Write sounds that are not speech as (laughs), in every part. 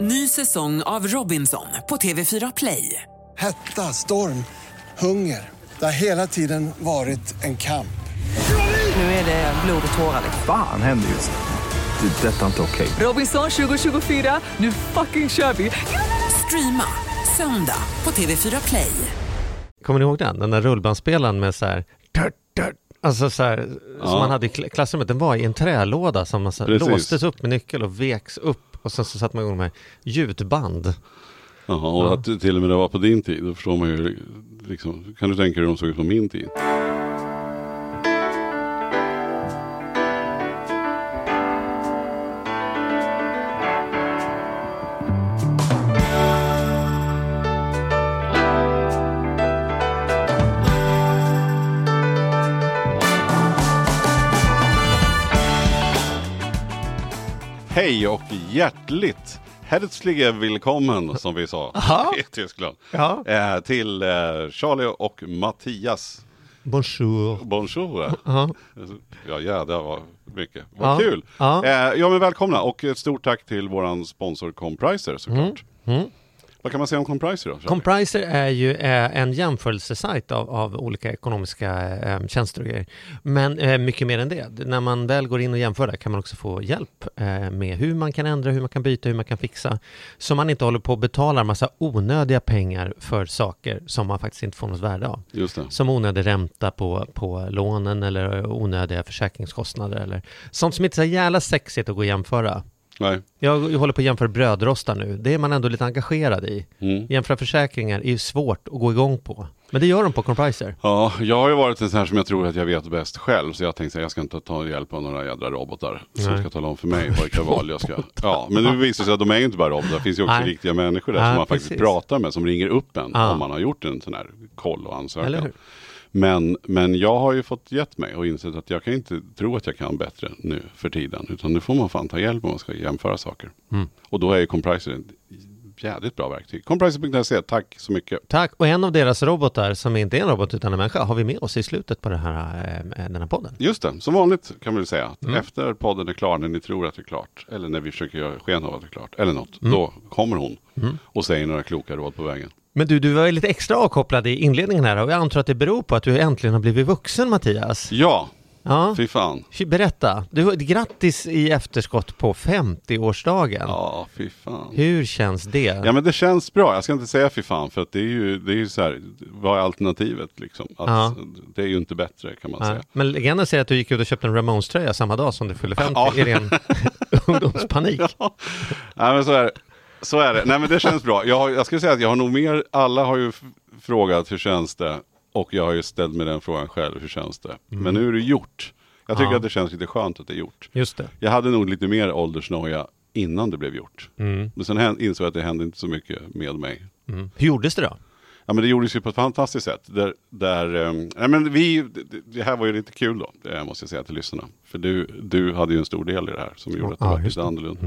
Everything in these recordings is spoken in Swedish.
Ny säsong av Robinson på TV4 Play. Hetta, storm, hunger. Det har hela tiden varit en kamp. Nu är det blod och tårar. Fan händer just nu. Det. är Detta är inte okej. Robinson 2024, nu fucking kör vi! Streama söndag på TV4 Play. Kommer ni ihåg den? Den där rullbandspelaren med så här, alltså så här, som man hade i kl- klassrummet. Den var i en trälåda som man så här, Precis. låstes upp med nyckel och veks upp och sen så satte man igång med ljudband. Jaha, och att till och med det var på din tid, då förstår man ju liksom, kan du tänka dig hur de såg ut på min tid? Hej och hjärtligt Herzliche willkommen (laughs) som vi sa i Tyskland. Ja. Eh, till eh, Charlie och Mattias. Bonjour. Bonjour. (laughs) Ja. Ja, ja, det var mycket. Vad Ja. kul. Ja. Eh, ja, men välkomna och ett stort tack till våran sponsor Compriser såklart. Vad kan man säga om Compriser då? Compriser är ju eh, en jämförelsesajt av, av olika ekonomiska eh, tjänster och grejer. Men eh, mycket mer än det. När man väl går in och jämför där kan man också få hjälp eh, med hur man kan ändra, hur man kan byta, hur man kan fixa. Så man inte håller på och betalar massa onödiga pengar för saker som man faktiskt inte får något värde av. Just det. Som onödig ränta på, på lånen eller onödiga försäkringskostnader eller sånt som inte är så jävla sexigt att gå och jämföra. Nej. Jag, jag håller på att jämföra brödrostar nu. Det är man ändå lite engagerad i. Mm. Jämföra försäkringar är ju svårt att gå igång på. Men det gör de på Compriser. Ja, jag har ju varit en sån här som jag tror att jag vet bäst själv. Så jag tänkte att jag ska inte ta hjälp av några jädra robotar. Som Nej. ska tala om för mig vilka (laughs) val jag ska. Ja, men nu visar det sig att de är ju inte bara robotar. Det finns ju också Nej. riktiga människor där Ja, som man faktiskt precis. pratar med. Som ringer upp en Ja. om man har gjort en sån här koll och Eller ansökan. Men, men jag har ju fått gett mig och insett att jag kan inte tro att jag kan bättre nu för tiden. Utan nu får man fan ta hjälp om man ska jämföra saker. Mm. Och då är ju Compriser ett jävligt bra verktyg. Compriser.se, tack så mycket. Tack. Och en av deras robotar, som inte är en robot utan en människa, har vi med oss i slutet på det här, eh, den här podden. Just det, som vanligt kan man väl säga. att Mm. Efter podden är klar, när ni tror att det är klart, eller när vi försöker göra sken av att det är klart, eller något, Mm. då kommer hon och säger några kloka råd på vägen. Men du, du var lite extra avkopplad i inledningen här och jag antar att det beror på att du äntligen har blivit vuxen Mattias. Ja, Ja, fy fan. berätta. Du, grattis i efterskott på 50-årsdagen. Ja, fy fan. Hur känns det? Ja men det känns bra, jag ska inte säga fy fan för att det är ju, det är ju så här, vad är alternativet liksom? Att Ja. Det är ju inte bättre kan man Ja. säga. Men legenden säger att du gick ut och köpte en Ramones-tröja samma dag som du fyllde 50 Ja. i ren (laughs) ungdomspanik. Ja, Nej men så är det. Så är det. Nej men det känns bra. Jag, har, jag skulle säga att jag har nog mer, alla har ju frågat hur känns det? Och jag har ju ställt mig den frågan själv, hur känns det? Men nu är det gjort. Jag tycker Mm. Ja. att det känns lite skönt att det är gjort. Just det. Jag hade nog lite mer åldersnoja innan det blev gjort. Mm. Men sen insåg jag att det hände inte så mycket med mig. Mm. Hur gjordes det då? Ja men det gjordes ju på ett fantastiskt sätt. Där, där, nej, men vi, det, det här var ju lite kul då, det måste jag säga till lyssnarna. För du, du hade ju en stor del i det här som gjorde att det Ja, var lite annorlunda.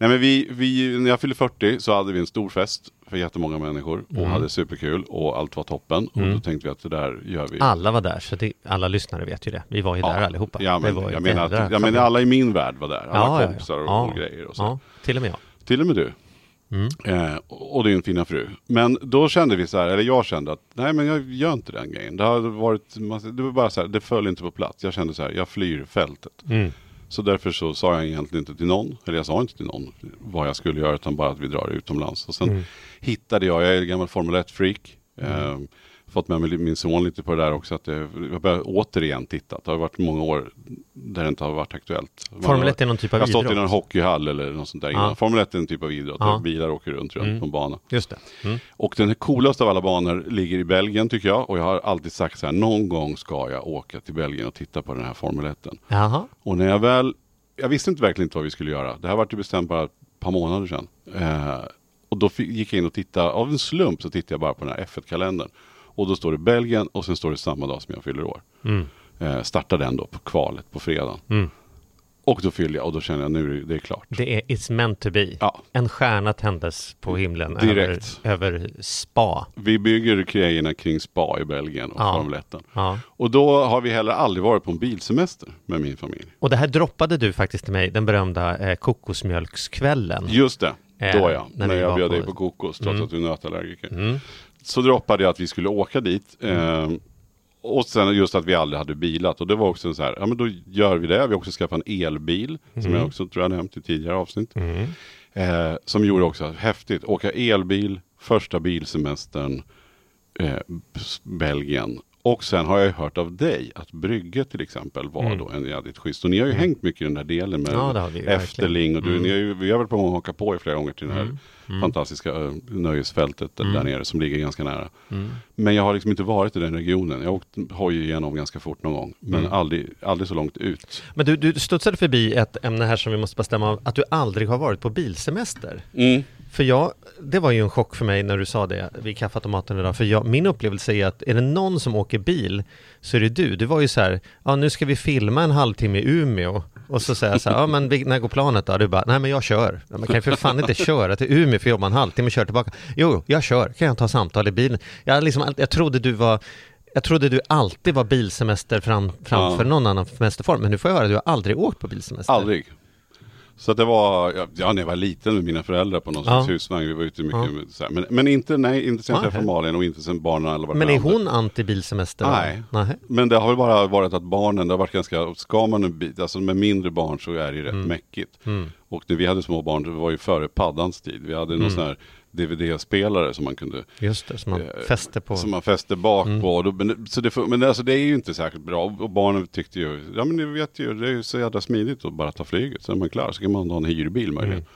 Nej men vi, vi, när jag fyllde 40 så hade vi en stor fest för jättemånga människor och hade superkul och allt var toppen. Och då tänkte vi att det där gör vi. Alla var där, så det, alla lyssnare vet ju det. Vi var ju där allihopa. Ja, men, jag, menar att, jag menar alla i min värld var där. Alla Ja, ja, ja. kompisar och, Ja. och grejer och så. Ja, till och med jag. Till och med du. Mm. Eh, och din fina fru. Men då kände vi så här, eller jag kände att nej men jag gör inte den grejen. Det har varit, det var bara så här, det föll inte på plats. Jag kände så här, jag flyr fältet. Mm. Så därför så sa jag egentligen inte till någon, eller jag sa inte till någon vad jag skulle göra utan bara att vi drar utomlands. Och sen Mm. hittade jag, jag är gammal Formel 1-freak. Eh, fått med mig min son lite på det där också. Att det, jag börjar återigen titta. Det har varit många år där det inte har varit aktuellt. Man Formel har- 1 är någon typ jag av har stått i idrott. någon hockeyhall eller något sånt där Ja. Formel 1 är en typ av idrott. Ja. Bilar åker runt, runt Mm. på en bana. Just det. Mm. Och den coolaste av alla banor ligger i Belgien tycker jag. Och jag har alltid sagt så här, någon gång ska jag åka till Belgien och titta på den här Formel 1. Jaha. Och när jag väl, jag visste inte verkligen inte vad vi skulle göra. Det här var ju bestämt bara ett par månader sedan. Eh, och då gick jag in och tittade, av en slump så tittade jag bara på den här F1-kalendern. Och då står det Belgien och sen står det samma dag som jag fyller år. Mm. Eh, startar den då på kvalet på fredagen. Mm. Och då fyller jag och då känner jag nu det, är klart. Det är It's meant to be. Ja. En stjärna tändes på himlen Direkt. Över, över spa. Vi bygger grejerna kring spa i Belgien och Ja. Formel 1. Ja. Och då har vi heller aldrig varit på en bilsemester med min familj. Och det här droppade du faktiskt till mig, den berömda eh, kokosmjölkskvällen. Just det. Eh, Då ja, när, vi jag bjöd dig på kokos trots Mm. att du är nötallergiker. Mm. Så droppade jag att vi skulle åka dit. Eh, och sen just att vi aldrig hade bilat. Och det var också så här, ja men då gör vi det. Vi har också skaffat en elbil. Som Mm. jag också tror jag nämnt i tidigare avsnitt. Mm. Eh, som gjorde också häftigt. Åka elbil, första bilsemestern, eh, Belgien. Och sen har jag hört av dig att Brygge till exempel var Mm. då en jävligt schysst. Och ni har ju hängt mycket i den där delen med Ja, Efterling. Och du, verkligen. ni har ju, vi har väl på gång att haka på er flera gånger till det här Mm. fantastiska ö, nöjesfältet där- Mm. nere som ligger ganska nära. Mm. Men jag har liksom inte varit i den regionen. Jag har åkt hoj igenom ganska fort någon gång. Men Mm. aldrig, aldrig så långt ut. Men du, du studsade förbi ett ämne här som vi måste bestämma av, att du aldrig har varit på bilsemester. För jag, det var ju en chock för mig när du sa det vid kaffeautomaten idag. För jag, min upplevelse är att är det någon som åker bil så är det du. Du var ju så här, ja nu ska vi filma en halvtimme i Umeå. Och så säger jag så här, ja men när går planet då? Du bara, nej men jag kör. Man kan ju för fan inte köra till Umeå för jobba en halvtimme och köra tillbaka. Jo, jag kör, kan jag ta samtal i bilen? Jag, liksom, jag trodde du var jag trodde du alltid var bilsemester fram, framför Ja. någon annan semesterform, men nu får jag höra att du har aldrig åkt på bilsemester. Aldrig. Så att det var, ja, när jag var liten med mina föräldrar på någon Ja. slags husvagn. Vi var ute mycket. Ja. med Så här. Men, men inte, nej, inte sen jag träffade Malin och inte sen barnen eller Men är hon anti-bilsemester? Nej. Nej. Men det har väl bara varit att barnen, det har varit ganska, ska man en bit, alltså med mindre barn så är det ju rätt mäckigt. Mm. Och när vi hade små barn, det var ju före paddans tid. Vi hade någon Mm. sån här DVD-spelare som man kunde Just det, som man eh, fäster på. Som man fäste bak Mm. på. Då, men, så det, men alltså, det är ju inte särskilt bra. Och barnen tyckte ju, ja men ni vet ju, det är ju så jävla smidigt att bara ta flyget. Så är man klar, så kan man ha en hyrbil möjligen. Mm.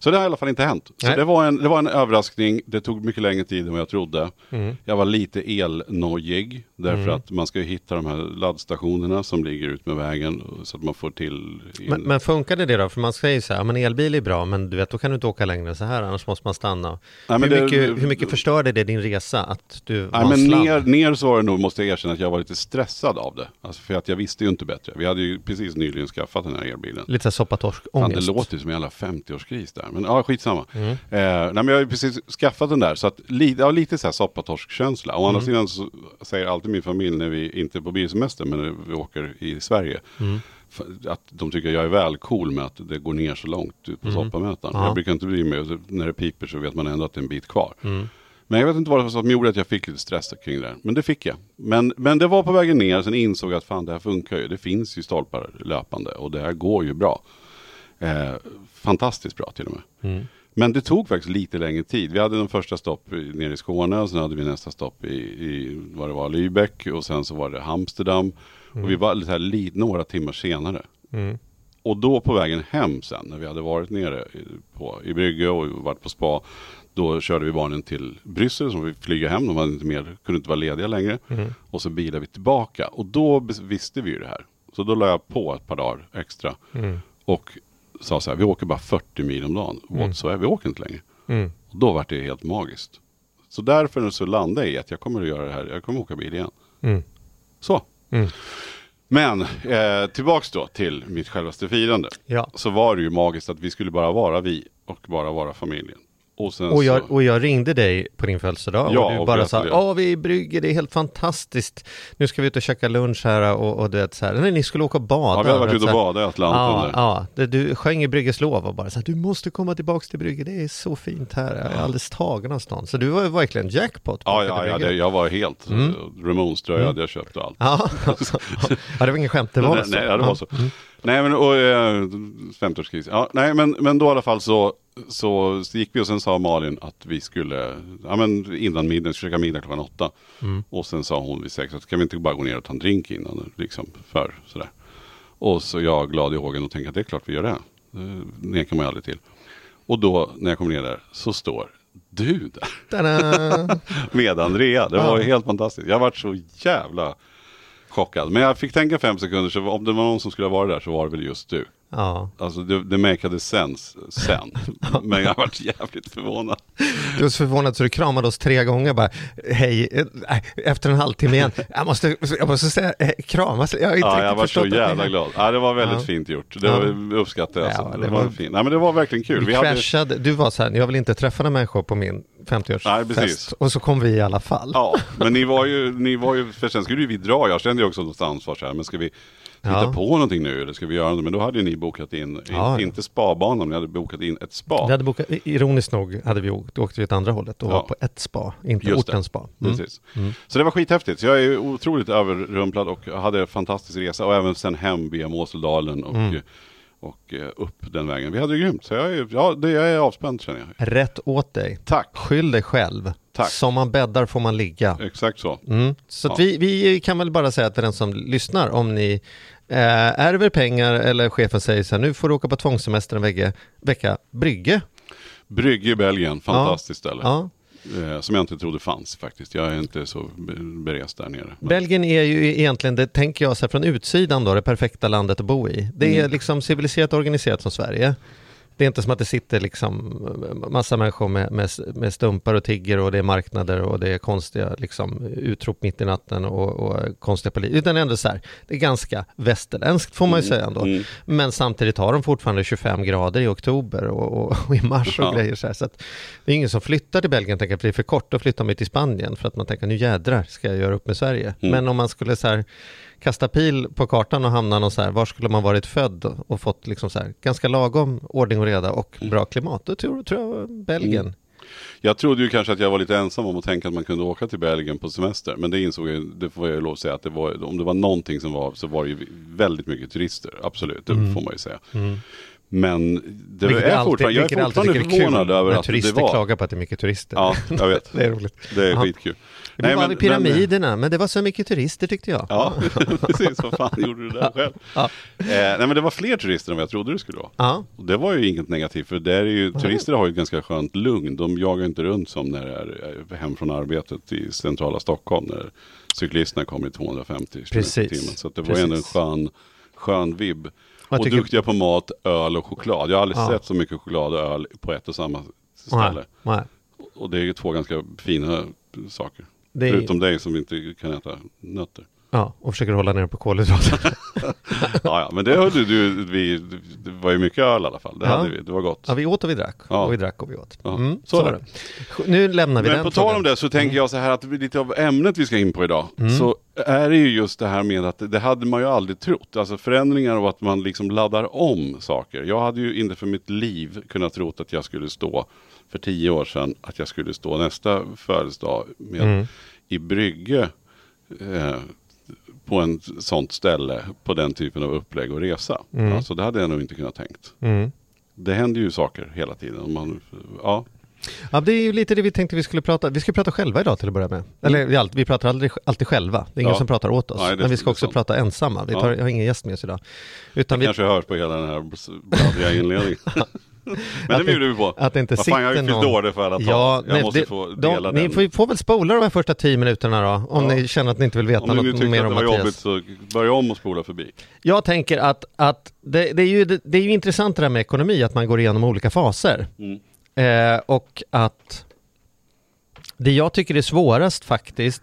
Så det har i alla fall inte hänt. Så Nej. det var, en, det var en överraskning. Det tog mycket längre tid än vad jag trodde. Mm. Jag var lite elnojig. Därför Mm. att man ska ju hitta de här laddstationerna som ligger ut med vägen. Så att man får till. Men, men funkade det då? För man säger så här, ja, men elbil är bra, men du vet, då kan du inte åka längre än så här, annars måste man stanna. Nej, hur, det- mycket, hur mycket förstörde det din resa att du Nej, men ner, ner så var det nog, måste jag erkänna, att jag var lite stressad av det. Alltså för att jag visste ju inte bättre. Vi hade ju precis nyligen skaffat den här elbilen. Lite så här soppatorsk-ångest. Det låter ju som en jävla 50-årskris där. Men ja, skitsamma. Mm. Eh, nej, men jag har ju precis skaffat den där. Så att li, ja, lite så här soppatorskkänsla. Å andra Mm. sidan så säger alltid min familj när vi inte är på bilsemester, men när vi åker i Sverige. Mm. Att de tycker jag är väl cool med att det går ner så långt ut på Mm. soppamätaren. Ja. Jag brukar inte bry mig. När det piper så vet man ändå att det är en bit kvar. Mm. Men jag vet inte vad det var som gjorde att jag fick lite stress kring det. Men det fick jag. Men, men det var på vägen ner. Sen insåg jag att fan det här funkar ju. Det finns ju stolpar löpande. Och det här går ju bra. Eh, fantastiskt bra till och med. Mm. Men det tog faktiskt lite längre tid. Vi hade den första stopp nere i Skåne. Och sen hade vi nästa stopp i, i vad det var, Lübeck. Och sen så var det Amsterdam. Och vi var lite här, några timmar senare. Mm. Och då på vägen hem sen, när vi hade varit nere på, i Brygge och varit på spa, då körde vi barnen till Bryssel som vi flyga hem. De hade inte mer, kunde inte vara lediga längre. Mm. Och så bilade vi tillbaka. Och då visste vi ju det här. Så då la jag på ett par dagar extra. Mm. Och sa så här, vi åker bara 40 mil om dagen. Mm. Så är vi åker inte längre. Mm. Och då var det helt magiskt. Så därför så landade jag i att jag kommer att göra det här. Jag kommer att åka bil igen. Mm. Så. Mm. Men eh, tillbaks då till mitt självaste firande. Ja. Så var det ju magiskt att vi skulle bara vara vi och bara vara familjen. Och Och jag, och jag ringde dig på din födelsedag Ja, och du och bara sa. Åh, vi är i Brygge, det är helt fantastiskt. Nu ska vi ut och käka lunch här och, och du vet så här. Nej, ni skulle åka och bada. ja, vi har varit ute och badat i Atlanten Ja, ja. Du sjöng i Brygges lov och bara så här, du måste komma tillbaks till Brygge, det är så fint här, jag är alldeles tagen av stan. Så du var verkligen jackpot Ja, ja, ja det, jag var helt Mm. mm. Ramones-tröja Mm. hade jag köpt och allt. Ja, alltså, (laughs) ja, det var ingen skämt, det var nej, så. Nej, ja, det var så. Mm. Nej, men och, eh, 50-årskris. Ja, nej, men, men då i alla fall så, så, så gick vi och sen sa Malin att vi skulle, ja men innan middag, försöka middag klockan åtta. Mm. Och sen sa hon vid sex att kan vi inte bara gå ner och ta en drink innan, liksom, för sådär. Och så jag glad i hågen och tänkte att det är klart vi gör det. Det nekar man ju aldrig till. Och då när jag kom ner där så står du där. (laughs) Med Andrea. Det var Ja. helt fantastiskt. Jag varit så jävla chockad. Men jag fick tänka fem sekunder, så om det var någon som skulle ha varit där så var det väl just du. Ja, Alltså det, det makade sense sen. (laughs) Men jag varit jävligt förvånad. du var så förvånad så du kramade oss tre gånger bara, hej, eh, nej, efter en halvtimme igen, jag måste, jag måste säga, eh, kramas, jag har inte Ja, jag var så jävla glad. Ja, det var väldigt Ja. fint gjort. Det Ja. var, uppskattade jag. Ja, Alltså. det det, var var- fint. Nej, men det var verkligen kul. Vi Vi hade, du var så här, jag vill inte träffa några människor på min Nej, 50-årsfest. precis. Och så kom vi i alla fall. ja, men ni var ju, ni var ju, för sen skulle ju vi dra. Jag kände ju också något ansvar så här, men ska vi, hitta Ja. på någonting nu eller ska vi göra det? Men då hade ju ni bokat in, in Ja, ja. inte spabanan, ni hade bokat in ett spa. Vi hade bokat, ironiskt nog hade vi åkt, åkte vi åt andra hållet och Ja. var på ett spa, inte Just det. ortens spa. Mm. Precis. Så det var skithäftigt. Så jag är otroligt överrumplad och hade en fantastisk resa och även sen hem via Moseldalen och, Mm. och eh, upp den vägen. Vi hade det grymt. Så jag är, ja, det, jag är avspänd känner jag. Rätt åt dig. Tack. Skyll dig själv. Tack. Som man bäddar får man ligga. Exakt så. Mm. Så Ja. vi, vi kan väl bara säga till den som lyssnar om ni eh, ärver pengar eller chefen säger så här nu får du åka på tvångssemester en vecka, vecka Brygge. Brygge i Belgien, fantastiskt ställe. Ja. Eh, som jag inte trodde fanns faktiskt. Jag är inte så be- berest där nere. Men, Belgien är ju egentligen, det tänker jag så här, från utsidan då, det perfekta landet att bo i. Det är Mm. liksom civiliserat och organiserat som Sverige. Det är inte som att det sitter liksom massa människor med, med, med stumpar och tigger och det är marknader och det är konstiga liksom, utrop mitt i natten och, och konstiga politiker. Utan ändå så här, det är ganska västerländskt får man ju säga ändå. mm. Men samtidigt har de fortfarande 25 grader i oktober och, och, och i mars och Ja. grejer så här. Så att det är ingen som flyttar till Belgien tänker att det är för kort att flytta mig till Spanien för att man tänker nu jädrar ska jag göra upp med Sverige. Mm. Men om man skulle så här kasta pil på kartan och hamna någon så här, var skulle man varit född och fått liksom så här ganska lagom ordning och reda och Mm. bra klimat, då tror, tror jag Belgien. Jag trodde ju kanske att jag var lite ensam om att tänka att man kunde åka till Belgien på semester. Men det insåg jag, det får jag ju lov att säga, att det var, om det var någonting som var så var det ju väldigt mycket turister. Absolut, det får man ju säga. Men det Vilket är alltid- fortfarande, jag är fortfarande förvånad över att det turister var. klagar på att det är mycket turister. Ja, jag vet. (laughs) Det är roligt. Det är Ja. skitkul. Vi Nej, var men- vid pyramiderna, men, det var så mycket turister tyckte jag. Ja, (laughs) precis. Vad fan gjorde du där (laughs) själv? Ja. Eh, nej men det var fler turister än vad jag trodde det skulle vara. Ja. Och det var ju inget negativt för där är ju, turister har ju ett ganska skönt lugn. De jagar inte runt som när det är eh, hem från arbetet i centrala Stockholm. När cyklisterna kommer i 250 km i Precis. timmen. Så det var ju ändå en Precis. skön, skön vibb. Och tycker- duktiga på mat, öl och choklad. Jag har aldrig Ja. sett så mycket choklad och öl på ett och samma ställe. Nej, nej. Och det är ju två ganska fina saker. Det är- Förutom dig som inte kan äta nötter. Ja, och försöker hålla ner på kolhydrater. (laughs) Ja, ja, men det hörde du, vi, det var ju mycket öl i alla fall. Det Ja. hade vi, det var gott. Ja, vi åt och vi drack. Ja. Och vi drack och vi åt. Ja, Mm, så så det. Nu lämnar vi Men den på tal om det så tänker jag så här att lite av ämnet vi ska in på idag Mm. så är det ju just det här med att det hade man ju aldrig trott. Alltså förändringar och att man liksom laddar om saker. Jag hade ju inte för mitt liv kunnat trott att jag skulle stå för tio år sedan att jag skulle stå nästa födelsedag med Mm. i Brygge eh, på en sånt ställe på den typen av upplägg och resa. Alltså det hade jag nog inte kunnat tänkt. Mm. Det händer ju saker hela tiden. Man, ja, Ja, det är ju lite det vi tänkte vi skulle prata. Vi ska prata själva idag till att börja med. Eller vi, alltid, vi pratar aldrig, alltid själva. Det är ingen Mm. Ja. som pratar åt oss. Nej, det- Men vi ska det också sant. prata ensamma. Vi Ja. tar, Jag har ingen gäst med oss idag. Utan vi, kanske hörs på hela den här bladdriga inledningen. (laughs) Men det Att det- bjuder vi på. att det inte Vad fan, jag fyllt någon- år, det får alla ta. Ja, jag nej, måste det- få de, dela Ni den. får, får väl spola de här första tio minuterna då, om Ja. ni känner att ni inte vill veta Om ni nu något tyckte mer att om det var Mattias. jobbigt så börja om och spola förbi. Jag tänker att, att det, det, är ju, det, det är ju intressant det där med ekonomi, att man går igenom olika faser. Mm. Eh, och att det jag tycker är svårast faktiskt,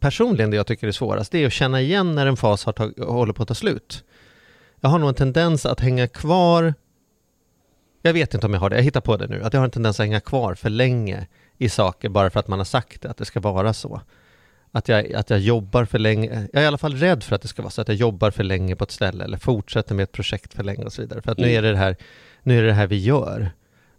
personligen det jag tycker är svårast, det är att känna igen när en fas har tag, håller på att ta slut. Jag har nog en tendens att hänga kvar, jag vet inte om jag har det, jag hittar på det nu, att jag har en tendens att hänga kvar för länge i saker bara för att man har sagt det, att det ska vara så. Att jag, att jag jobbar för länge, jag är i alla fall rädd för att det ska vara så att jag jobbar för länge på ett ställe eller fortsätter med ett projekt för länge och så vidare. För att nu Mm. är det det här, nu är det det här vi gör.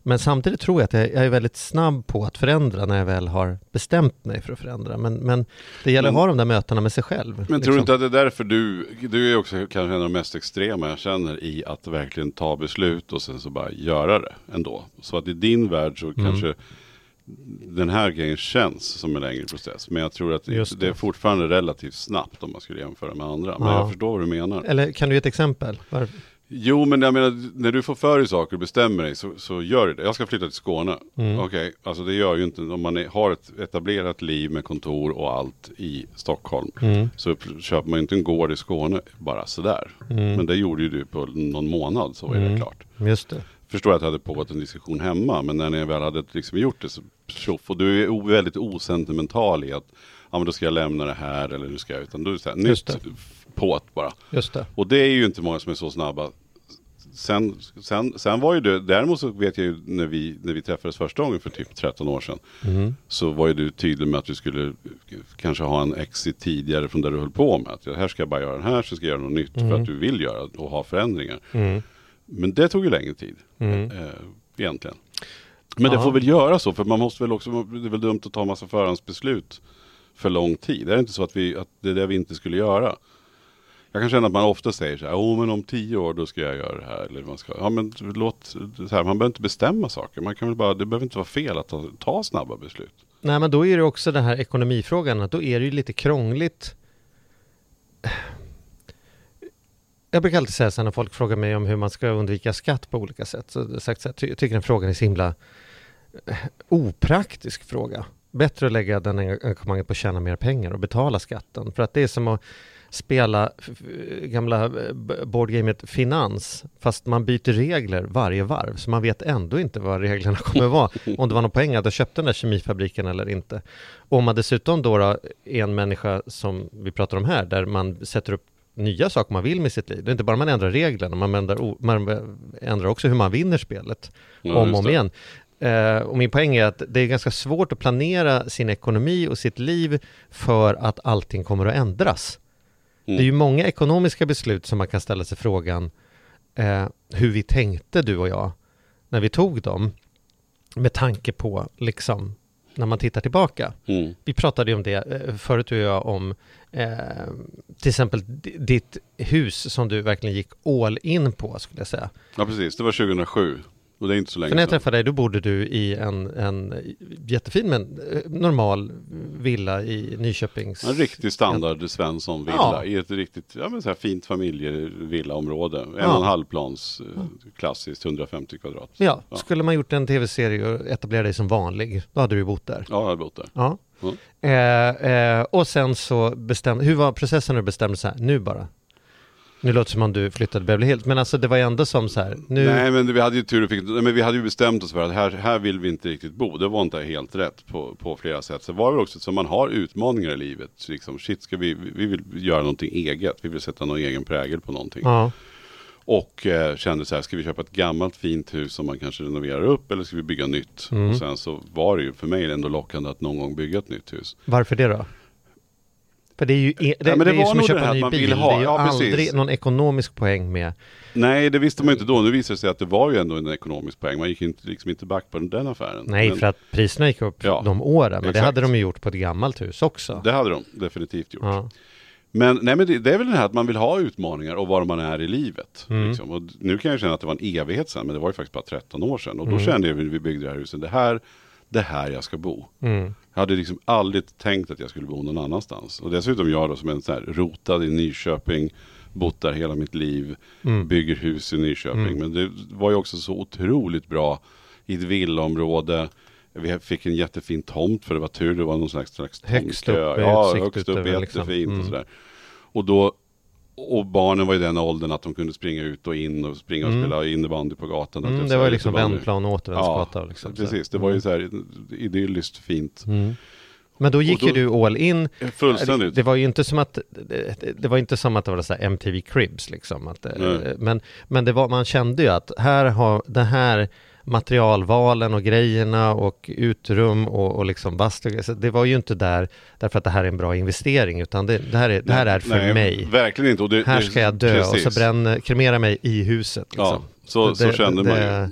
Men samtidigt tror jag att jag, är väldigt snabb på att förändra när jag väl har bestämt mig för att förändra. Men, men det gäller Men- att ha de där mötena med sig själv. Men tror liksom. du inte att det är därför du, du är också kanske en av de mest extrema jag känner i att verkligen ta beslut och sen så bara göra det ändå. Så att i din värld så Mm. kanske den här grejen känns som en längre process. Men jag tror att det. det. är fortfarande relativt snabbt om man skulle jämföra med andra. Men Ja. jag förstår vad du menar. Eller kan du ge ett exempel? Varför? Jo, men jag menar, när du får för dig saker och bestämmer dig så, så gör du det. Jag ska flytta till Skåne. Mm. Okej, alltså det gör ju inte, om man är, har ett etablerat liv med kontor och allt i Stockholm. Mm. Så köper man ju inte en gård i Skåne bara sådär. Mm. Men det gjorde ju du på någon månad, så är det klart. Just det. Förstår att det hade pågått en diskussion hemma, men när ni väl hade liksom gjort det så tjoff. Och du är väldigt osentimental i att, ja men då ska jag lämna det här eller nu ska jag, utan du är så här, Just nytt påt bara. Just det. Och det är ju inte många som är så snabba sen, sen, sen var ju det, däremot så vet jag ju när vi, när vi träffades första gången för typ 13 år sedan. Mm. Så var ju du tydlig med att du skulle kanske ha en exit tidigare från där du höll på med. Att här ska jag bara göra den här, så ska jag göra något nytt för att du vill göra och ha förändringar. Mm. Men det tog ju längre tid. Mm. Eh, egentligen. Men det Ja. får väl göra så, för man måste väl också, det är väl dumt att ta massa förhandsbeslut för lång tid. Det är inte så att, vi, att det är det vi inte skulle göra. Jag kan känna att man ofta säger så här, oh, men om tio år då ska jag göra det här. Eller man ska, ja, men låt, så här, man behöver inte bestämma saker. Man kan väl bara, det behöver inte vara fel att ta, ta snabba beslut. Nej men då är det också den här ekonomifrågan, att då är det ju lite krångligt. Jag brukar alltid säga så här när folk frågar mig om hur man ska undvika skatt på olika sätt. Så jag sagt så här, jag tycker den frågan är så himla eh, opraktisk fråga. Bättre att lägga den engagemanget på att tjäna mer pengar och betala skatten. För att det är som att spela gamla eh, boardgamet finans fast man byter regler varje varv så man vet ändå inte vad reglerna (laughs) kommer vara om det var någon poäng att ha köpt den där kemifabriken eller inte. Och om man dessutom då, då är en människa som vi pratar om här där man sätter upp nya saker man vill med sitt liv. Det är inte bara man ändrar reglerna, man ändrar, man ändrar också hur man vinner spelet Ja, om och om igen. Eh, och min poäng är att det är ganska svårt att planera sin ekonomi och sitt liv för att allting kommer att ändras. Mm. Det är ju många ekonomiska beslut som man kan ställa sig frågan eh, hur vi tänkte du och jag när vi tog dem med tanke på liksom när man tittar tillbaka. Mm. Vi pratade ju om det eh, förut du och jag om eh, till exempel di- ditt hus som du verkligen gick all in på skulle jag säga. Ja precis, det var 2007. Och det är inte så länge För när jag träffade dig då bodde du i en, en jättefin men eh, normal villa i Nyköpings... En riktig standard Svensson-villa Ja. i ett riktigt ja, men så här fint familjevillaområde. En Ja. och en halv plans, eh, klassiskt 150 kvadrat. Ja, Ja. skulle man gjort en tv-serie och etablerat dig som vanlig, då hade du bott där. Ja, jag har bott där. Ja. Mm. Eh, eh, och sen så bestämde, hur var processen när du bestämde så här, nu bara? Nu låter det som om du flyttade Beverly Hills, men alltså det var ändå som så här, nu... Nej men vi hade ju tur och fick, men vi hade ju bestämt oss för att här, här vill vi inte riktigt bo. Det var inte helt rätt på, på flera sätt. Så var det också så man har utmaningar i livet. Så Liksom, shit, ska vi, vi vill göra någonting eget. Vi vill sätta någon egen prägel på någonting. Ja, Och eh, kände så här, ska vi köpa ett gammalt fint hus som man kanske renoverar upp eller ska vi bygga nytt? Mm. Och sen så var det ju för mig ändå lockande att någon gång bygga ett nytt hus. varför det då? För det är ju, e- det, men det det är som att det köpa en ny man bil, vill ha- det är ju ja, precis. aldrig någon ekonomisk poäng med. Nej, det visste man inte då. Nu visade det sig att det var ju ändå en ekonomisk poäng. Man gick inte, liksom inte back på den, den affären. Nej, Men för att priserna gick upp Ja, de åren, men det exakt. hade de ju gjort på ett gammalt hus också. Det hade de definitivt gjort. Ja. Men, nej, men det, det är väl det här att man vill ha utmaningar och var man är i livet. Mm. Liksom. Och nu kan jag känna att det var en evighet sedan, men det var ju faktiskt bara 13 år sedan. Och då Mm. kände jag när vi byggde det här huset, det här, det här jag ska bo. Mm. Jag hade liksom aldrig tänkt att jag skulle bo någon annanstans. Och dessutom jag då som en sån här rotad i Nyköping, bott där hela mitt liv, Mm. bygger hus i Nyköping. Men det var ju också så otroligt bra i ett villaområde. Vi fick en jättefin tomt för det var tur, det var någon slags, slags Högst tomtkö. upp med Ja, högst upp, utöver, liksom. jättefint Mm. och sådär. Och då och barnen var i den åldern att de kunde springa ut och in och springa och Mm. spela innebandy på gatan. Mm, det var ju liksom vändplan och återvändsgata. Ja, liksom, precis. Det var ju så här idylliskt fint. Mm. Men då gick då- ju du all in. Fullständigt. Det var ju inte som att det, det var inte som att det var så MTV Cribs liksom. Att, eh, men men det var, man kände ju att här har det här materialvalen och grejerna och utrum och, och liksom bastu. Så det var ju inte där därför att det här är en bra investering utan det, det, här, är, det här är för Nej, mig. Verkligen inte. Det, Här ska jag dö precis. och så bränn, kremera mig i huset. Liksom. Ja, så, så Det- kände man ju.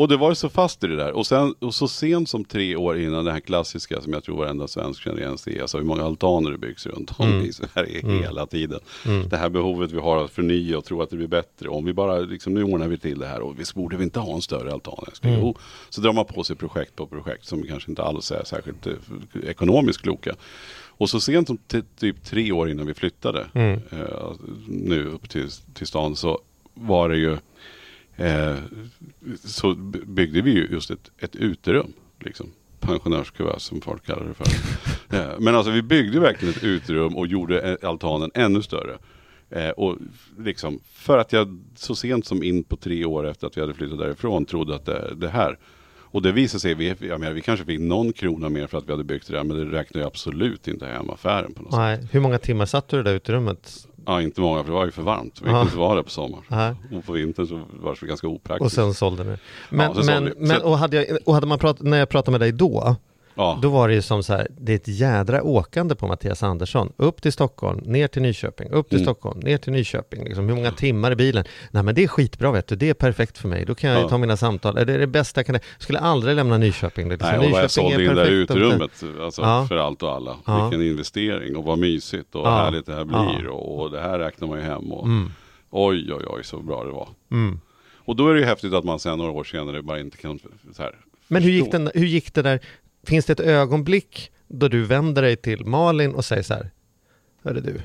Och det var ju så fast i det där. Och, sen, och så sent som tre år innan det här klassiska som jag tror varenda svensk känner igen sig. Alltså hur många altaner det byggs runt om Mm. i Sverige Mm. hela tiden. Mm. Det här behovet vi har att förnya och tro att det blir bättre. Om vi bara, liksom, nu ordnar vi till det här och visst borde vi inte ha en större altan. Mm. Så drar man på sig projekt på projekt som kanske inte alls är särskilt eh, ekonomiskt kloka. Och så sent som typ tre år innan vi flyttade Mm. eh, nu upp till, till stan så var det ju eh, så byggde vi ju just ett, ett uterum. Liksom. Pensionärskuvert som folk kallar det för. (laughs) eh, men alltså vi byggde verkligen ett uterum och gjorde eh, altanen ännu större. Eh, och liksom, för att jag så sent som in på tre år efter att vi hade flyttat därifrån trodde att det, det här och det visade sig, vi, jag menar, vi kanske fick någon krona mer för att vi hade byggt det där, men det räknar ju absolut inte hem affären på något sätt. Nej, hur många timmar satt du i det där uterummet? Ja, inte många för det var ju för varmt. Vi Ja. kunde inte vara där på sommaren. Och på vintern så var det ganska opraktiskt. Och sen sålde ni. Men, sen men, sålde men och, hade jag, och hade man pratat, när jag pratade med dig då, ja. då var det ju som så här, det är ett jädra åkande på Mattias Andersson. Upp till Stockholm, ner till Nyköping, upp till Mm. Stockholm, ner till Nyköping. Liksom, hur många timmar i bilen? Nej men det är skitbra vet du, det är perfekt för mig. Då kan jag Ja. ta mina samtal. Är det det bästa jag kan... Jag skulle aldrig lämna Nyköping. Liksom. Nej, och vad jag Nyköping sålde är in det där utrymmet alltså, Ja. för allt och alla. Vilken investering och vad mysigt och Ja. härligt det här blir och, och det här räknar man ju hem. Och, Mm. Oj, oj, oj, så bra det var. Mm. Och då är det ju häftigt att man sen några år senare bara inte kan så här, Men hur gick, den, hur gick det där? Finns det ett ögonblick då du vänder dig till Malin och säger så här, Hörru du,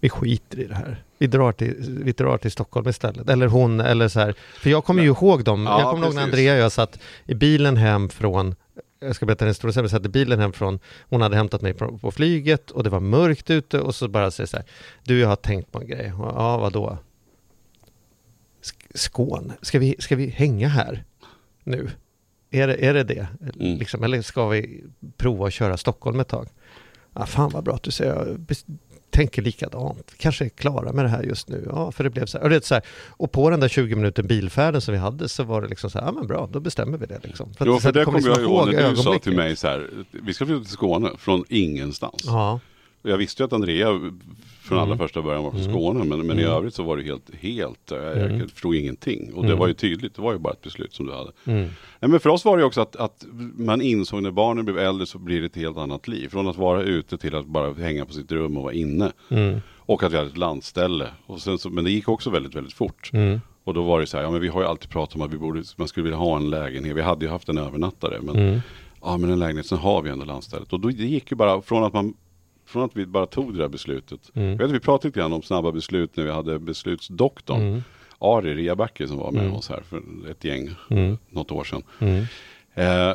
vi skiter i det här. Vi drar till, vi drar till Stockholm istället. Eller hon, eller så här. För jag kommer ju ihåg dem. Ja, jag kommer ihåg när. Andrea och jag satt i bilen hem från jag ska berätta en historia sen, vi satt i bilen hem från, hon hade hämtat mig på, på flyget och det var mörkt ute och så bara säger så här, du jag har tänkt på en grej, Och, ja vadå? Sk- Skåne, ska vi, ska vi hänga här nu? Är det är det, det? Mm. Liksom, eller ska vi prova att köra Stockholm ett tag? Ja, fan vad bra att du säger, jag tänker likadant. Kanske är klara med det här just nu. Ja, för det blev så här. Och, det så här, och på den där 20 minuter bilfärden som vi hade så var det liksom så här, ja men bra, då bestämmer vi det liksom. Jo, att- så för det kommer jag liksom ihåg när du sa till mig så här, vi ska flytta till Skåne från ingenstans. Ja, Och jag visste ju att Andrea från allra Mm. första början var från Mm. Skåne, men, men i Mm. övrigt så var det helt, helt, eh, Mm. jag förstod ingenting. Och det Mm. var ju tydligt, det var ju bara ett beslut som du hade. mm. Nej, men för oss var det också att, att man insåg när barnen blev äldre så blir det ett helt annat liv. Från att vara ute till att bara hänga på sitt rum och vara inne. Och att vi hade ett landställe. Och sen så, men det gick också väldigt, väldigt fort. Och då var det så här, ja men vi har ju alltid pratat om att vi borde, man skulle vilja ha en lägenhet. Vi hade ju haft en övernattare. Men, ja men en lägenhet, sen har vi ändå landstället. Och då, det gick ju bara från att man från att vi bara tog det där beslutet. Mm. Jag vet, vi pratade lite grann om snabba beslut när vi hade beslutsdoktorn. Mm. Ari Riabacke som var med Mm. oss här för ett gäng, Mm. något år sedan. Mm. Eh,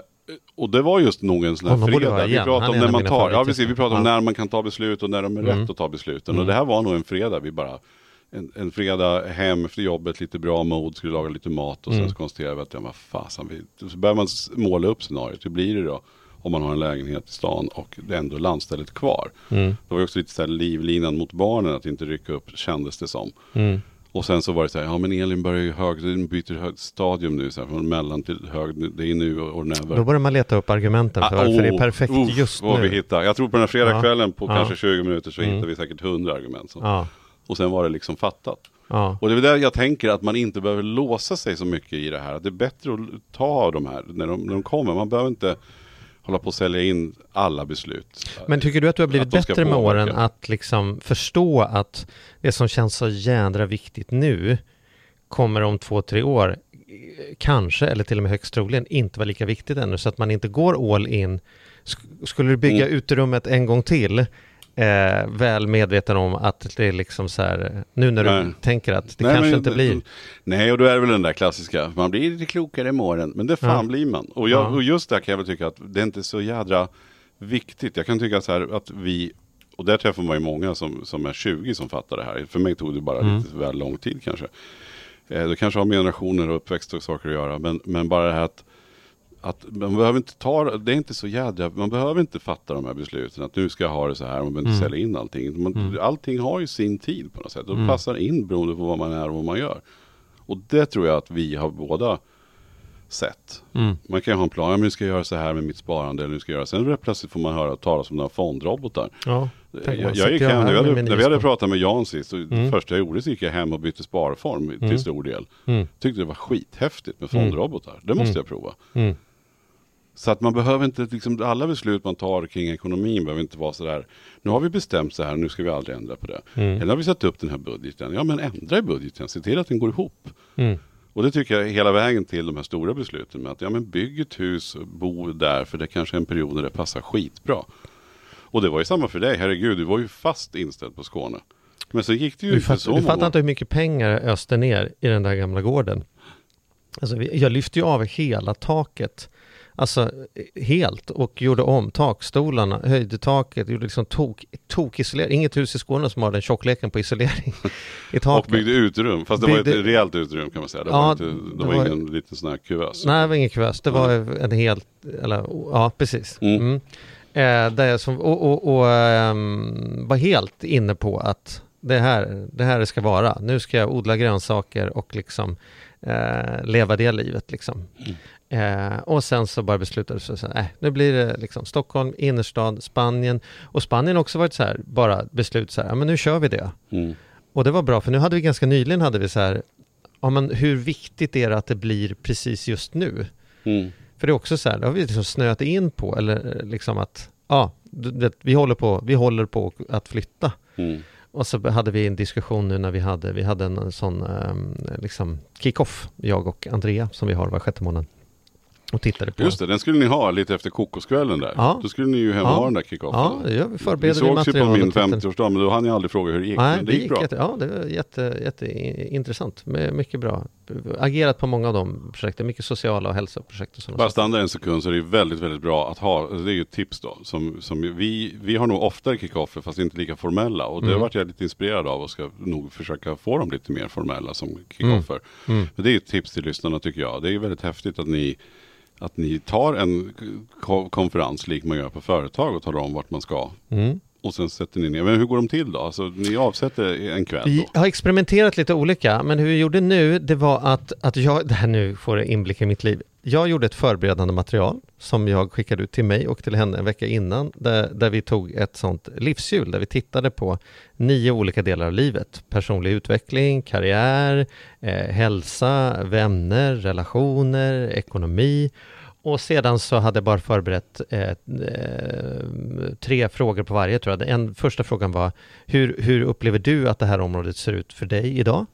och det var just nog en sån här fredag. Vi pratade om är när man tar, ja precis, vi pratade om när man kan ta beslut och när de är Mm. rätt att ta besluten. Mm. Och det här var nog en fredag. Vi bara, en, en fredag hem efter jobbet, lite bra mod, skulle laga lite mat och sen Mm. så konstaterade vi att, ja vad fasen, vi, så börjar man måla upp scenariot. Hur blir det då? Om man har en lägenhet i stan och det är ändå landstället kvar. Mm. Det var också lite så här livlinan mot barnen, att inte rycka upp kändes det som. Mm. Och sen så var det så här, ja men Elin börjar ju hög, den byter hög stadium nu, så här, från mellan till hög, det är nu och never. Då börjar man leta upp argumenten för Ah, varför det är oh, perfekt uff, just nu. vi hittar. Jag tror på den här fredagskvällen på Ja. kanske 20 minuter så Mm. hittar vi säkert 100 argument. Så. Ja, Och sen var det liksom fattat. ja. Och det är där jag tänker att man inte behöver låsa sig så mycket i det här. Att det är bättre att ta de här när de, när de kommer. Man behöver inte hålla på att sälja in alla beslut. Men tycker du att du har blivit bättre med åren att liksom förstå att det som känns så jädra viktigt nu kommer om två, tre år kanske, eller till och med högst troligen, inte vara lika viktigt ännu, så att man inte går all in. Sk- Skulle du bygga Mm. uterummet en gång till, eh, väl medveten om att det är liksom så här, nu när du Nej. tänker att det Nej, kanske men- inte blir. Nej, och då är det väl den där klassiska, man blir lite klokare imorgon. Men det fan Ja. blir man. Och, jag, Ja. och just där kan jag väl tycka att det är inte så jädra viktigt. Jag kan tycka så här att vi, och där träffar man ju många som, som är 20 som fattar det här. För mig tog det bara Mm. lite väl lång tid kanske. Eh, det kanske har med generationer och uppväxt och saker att göra. Men, men bara det här att att man behöver inte ta, det är inte så jädra, man behöver inte fatta de här besluten att nu ska jag ha det så här, man behöver inte Mm. sälja in allting. Man, Mm. Allting har ju sin tid på något sätt och Mm. passar in beroende på vad man är och vad man gör. Och det tror jag att vi har båda sett. Mm. Man kan ju ha en plan, ja, men nu ska jag göra så här med mitt sparande eller nu ska jag göra, sen plötsligt får man höra talas om några fondrobotar. Ja, Jag, jag gick jag hem, här när vi, med hade, när vi hade pratat med Jan sist, så Mm. det första jag gjorde så gick jag hem och bytte sparform till Mm. stor del. Mm. Tyckte det var skithäftigt med Mm. fondrobotar. Det måste Mm. jag prova. Så att man behöver inte, liksom, alla beslut man tar kring ekonomin behöver inte vara sådär, nu har vi bestämt så här, nu ska vi aldrig ändra på det. Mm. Eller har vi satt upp den här budgeten, ja men ändra i budgeten, se till att den går ihop. Mm. Och det tycker jag är hela vägen till de här stora besluten med att, ja men bygg ett hus, bo där, för det kanske är en period när det passar skitbra. Och det var ju samma för dig, herregud, du var ju fast inställd på Skåne. Men så gick det ju Du, inte fatt, så du fattar inte hur mycket pengar jag öste ner i den där gamla gården. Alltså, jag lyfte ju av hela taket. Alltså helt och gjorde om takstolarna, höjde taket, gjorde liksom tok, tokisolering. Inget hus i Skåne som har den tjockleken på isolering i Och taket. byggde utrum, fast det var Byggde- ett rejält utrum kan man säga. Det Ja, var, inte, det det var var- ingen liten sån här kuvös. Nej, det var ingen kuvös. Det var en helt, eller ja, precis. Mm. Mm. Eh, där jag som, och och, och ehm, var helt inne på att det här, det här det ska vara. Nu ska jag odla grönsaker och liksom eh, leva det livet liksom. Eh, och sen så bara beslutade vi så här, äh, nu blir det liksom Stockholm, innerstad, Spanien. Och Spanien har också varit så här, bara beslut så här, ja men nu kör vi det. Mm. Och det var bra, för nu hade vi ganska nyligen hade vi så här, ja men hur viktigt är det att det blir precis just nu? Mm. För det är också så här, det har vi liksom snöat in på, eller eh, liksom att, ja, du vet, vi håller på, vi håller på att flytta. Mm. Och så hade vi en diskussion nu när vi hade, vi hade en sån um, liksom kick-off, jag och Andrea, som vi har var sjätte månad. Och tittade på. Just det, den skulle ni ha lite efter kokoskvällen där. Ja. Då skulle ni ju hem och Ja. ha den där kickoffen. Ja, det gör vi. Förbereder vi sågs ju på min och tittar. 50-årsdag, men då hann jag aldrig fråga hur det gick. Nej, men det det gick bra. jätte, ja, det var jätte, jätteintressant. My- Mycket bra. Agerat på många av de projekten. Mycket sociala och hälsoprojekt och Bara stanna en sekund så är det ju väldigt, väldigt bra att ha. alltså Det är ju ett tips då. Som, som vi, vi har nog oftare kickoffer fast inte lika formella. Och det Mm. har varit jag lite inspirerad av och ska nog försöka få dem lite mer formella som kickoffer. Mm. Men det är ett tips till lyssnarna tycker jag. Det är ju väldigt häftigt att ni att ni tar en ko- konferens lik man gör på företag och talar om vart man ska. Mm. Och sen sätter ni ner. Men hur går de till då? Alltså ni avsätter en kväll Vi då? har experimenterat lite olika, men hur vi gjorde nu, det var att, att jag, det här nu får inblick i mitt liv. Jag gjorde ett förberedande material som jag skickade ut till mig och till henne en vecka innan, där, där vi tog ett sånt livshjul, där vi tittade på nio olika delar av livet. Personlig utveckling, karriär, eh, hälsa, vänner, relationer, ekonomi. Och sedan så hade jag bara förberett eh, eh tre frågor på varje tror jag. Den första frågan var hur, hur upplever du att det här området ser ut för dig idag?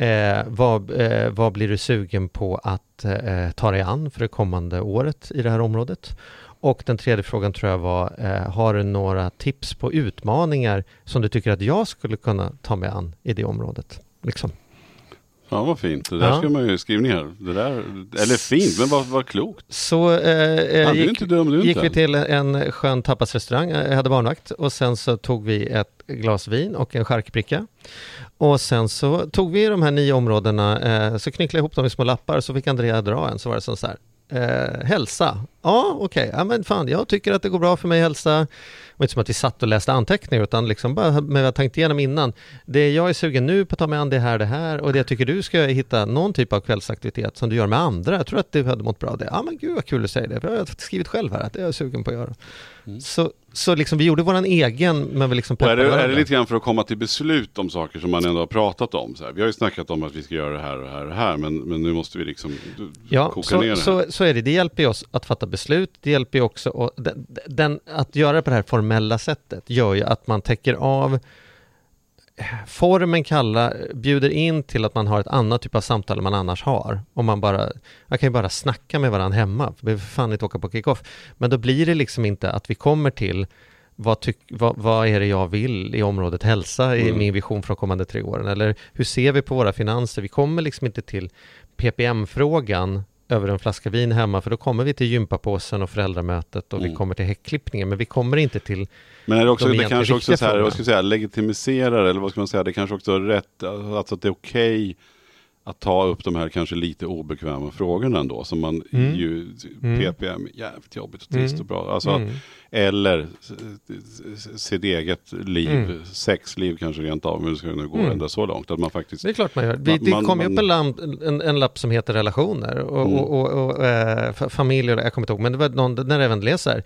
Eh, vad, eh, vad blir du sugen på att eh, ta dig an för det kommande året i det här området? Och den tredje frågan tror jag var, eh, har du några tips på utmaningar som du tycker att jag skulle kunna ta mig an i det området? Liksom. Ja vad fint. Det där Ja. ska man ju skriva ner. Det där, eller fint, men vad, vad klokt. Så eh, eh, gick, inte dum du gick inte. vi till en skön tapasrestaurang, jag hade barnvakt och sen så tog vi ett glas vin och en charkbricka. Och sen så tog vi de här nio områdena, eh, så knycklade jag ihop dem i små lappar så fick Andrea dra en, så var det som så här. Eh, hälsa, ja okej, ja men fan jag tycker att det går bra för mig hälsa. Det var inte som att vi satt och läste anteckningar utan liksom bara med vad jag tänkt igenom innan. Det jag är sugen nu på att ta mig an det här, det här och det jag tycker du ska hitta någon typ av kvällsaktivitet som du gör med andra. Jag tror att du hade mått bra av det. Ja men gud vad kul du säger det, för har skrivit själv här att det är jag sugen på att göra. Så, så liksom vi gjorde våran egen, men vi liksom är, det, är det lite grann för att komma till beslut om saker som man ändå har pratat om? Så här. Vi har ju snackat om att vi ska göra det här och det här och det här, men, men nu måste vi liksom Ja, koka ner så, det här. så, så är det. Det hjälper ju oss att fatta beslut. Det hjälper ju också, och den, den, att göra det på det här formella sättet gör ju att man täcker av Formen kalla bjuder in till att man har ett annat typ av samtal än man annars har. Om man bara, jag kan ju bara snacka med varandra hemma, för behöver för fan inte åka på kick-off. Men då blir det liksom inte att vi kommer till vad, tyck, vad, vad är det jag vill i området hälsa i Mm. min vision för de kommande tre åren? Eller hur ser vi på våra finanser? Vi kommer liksom inte till PPM-frågan över en flaska vin hemma, för då kommer vi till gympapåsen och föräldramötet och vi Mm. kommer till häckklippningen, men vi kommer inte till Men är det också, de det kanske också så här, vad ska jag säga, legitimiserar eller vad ska man säga, det kanske också är rätt, alltså att det är okej att ta upp de här kanske lite obekväma frågorna ändå, som man Mm. ju, Mm. PPM, jävligt jobbigt och trist Mm. och bra. Alltså, Mm. Eller sitt eget liv, Mm. sexliv kanske rent av, men det ska nu gå Mm. ända så långt att man faktiskt Det är klart man gör. Det man- kom ju upp en, lamp, en, en lapp som heter relationer och, Mm. och, och, och eh, fa- familj, och- jag kommer inte ihåg, men det var någon, när även läser,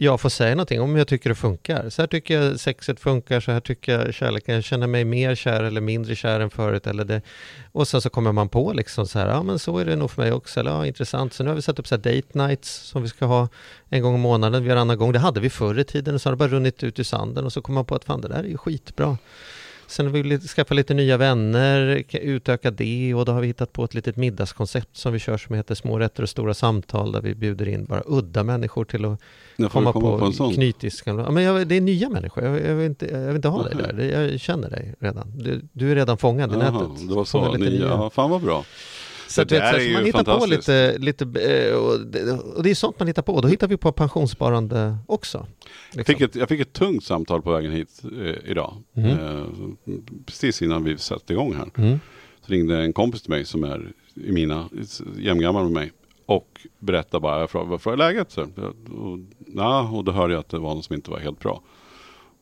jag får säga någonting om jag tycker det funkar. Så här tycker jag sexet funkar, så här tycker jag kärleken, jag känner mig mer kär eller mindre kär än förut. Eller det. Och sen så kommer man på liksom så här, ja men så är det nog för mig också, eller ja intressant. Så nu har vi satt upp så här date nights som vi ska ha en gång i månaden, vi gör annan gång. Det hade vi förr i tiden och så har det bara runnit ut i sanden och så kom man på att fan det där är ju skitbra. Sen har vi lite, skaffa lite nya vänner, ka- utöka det och då har vi hittat på ett litet middagskoncept som vi kör som heter Små rätter och stora samtal där vi bjuder in bara udda människor till att komma, komma på, på, en sån. Ja, men jag, det är nya människor, jag, jag, vill, inte, jag vill inte ha dig Aha. där. Jag känner dig redan. Du, du är redan fångad i Jaha, nätet. det var så, nya, nya. ja, fan vad bra. Så, det så, är så ju man hittar på lite, lite eh, och det, och det är sånt man hittar på. Och då hittar vi på pensionssparande också. Jag Liksom. fick, ett, jag fick ett tungt samtal på vägen hit eh, idag. Mhm. Eh, precis innan vi satte igång här. Mm. Så ringde en kompis till mig som är i mina, jämngammal med mig. Och berättade bara, jag frågade, vad är läget? Så, och, na, och då hörde jag att det var något som inte var helt bra.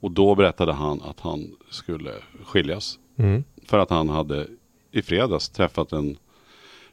Och då berättade han att han skulle skiljas. Mm. För att han hade i fredags träffat en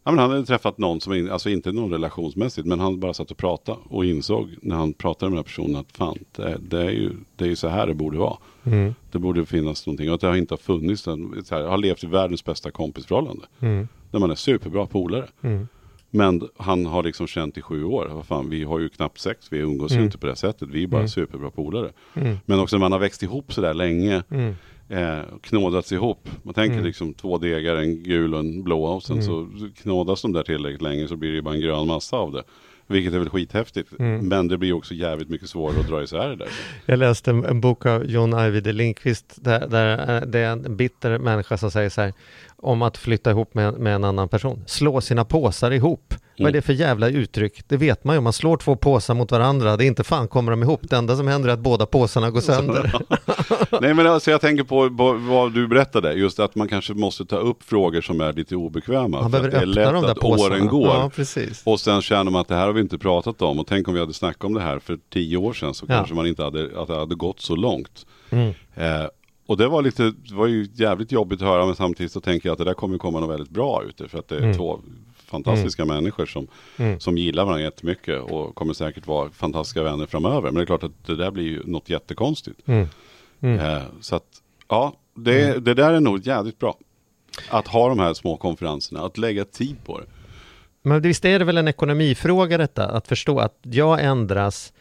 Ja, men han hade träffat någon som, in- alltså inte någon relationsmässigt, men han bara satt och pratade och insåg när han pratade med den här personen att fan, det, det, är, ju, det är ju så här det borde vara. Mm. Det borde finnas någonting och att det har inte har funnits, en, så här, har levt i världens bästa kompisförhållande. Mm. Där man är superbra polare. Mm. Men han har liksom känt i sju år, vad fan, vi har ju knappt sex, vi umgås ju Mm. inte på det sättet, vi är bara Mm. superbra polare. Mm. Men också när man har växt ihop så där länge, Mm. Eh, knådats ihop. Man tänker Mm. liksom två degar, en gul och en blå och sen Mm. så knådas de där tillräckligt länge så blir det ju bara en grön massa av det. Vilket är väl skithäftigt. Mm. Men det blir också jävligt mycket svårare att dra isär det där. Jag läste en, en bok av John Ajvide Lindqvist där, där eh, det är en bitter människa som säger så här om att flytta ihop med, med en annan person. Slå sina påsar ihop. Vad är Mm. det för jävla uttryck? Det vet man ju. Man slår två påsar mot varandra, det är inte fan kommer de ihop. Det enda som händer är att båda påsarna går sönder. (laughs) Nej men alltså jag tänker på vad- du berättade, just att man kanske måste ta upp frågor som är lite obekväma. Man för behöver att det är lätt de att påsarna. åren går. Ja, precis. Och sen känner man att det här har vi inte pratat om. Och tänk om vi hade snackat om det här för tio år sedan så Ja. kanske man inte hade, att det hade gått så långt. Mm. Eh, och det var lite, det var ju jävligt jobbigt att höra men samtidigt så tänker jag att det där kommer komma något väldigt bra ut För att det är Mm. två fantastiska människor som, Mm. som gillar varandra jättemycket och kommer säkert vara fantastiska vänner framöver. Men det är klart att det där blir ju något jättekonstigt. Mm. Mm. Eh, så att, ja, det, det där är nog jävligt bra. Att ha de här små konferenserna, att lägga tid på det. Men visst är det väl en ekonomifråga detta, att förstå att jag ändras,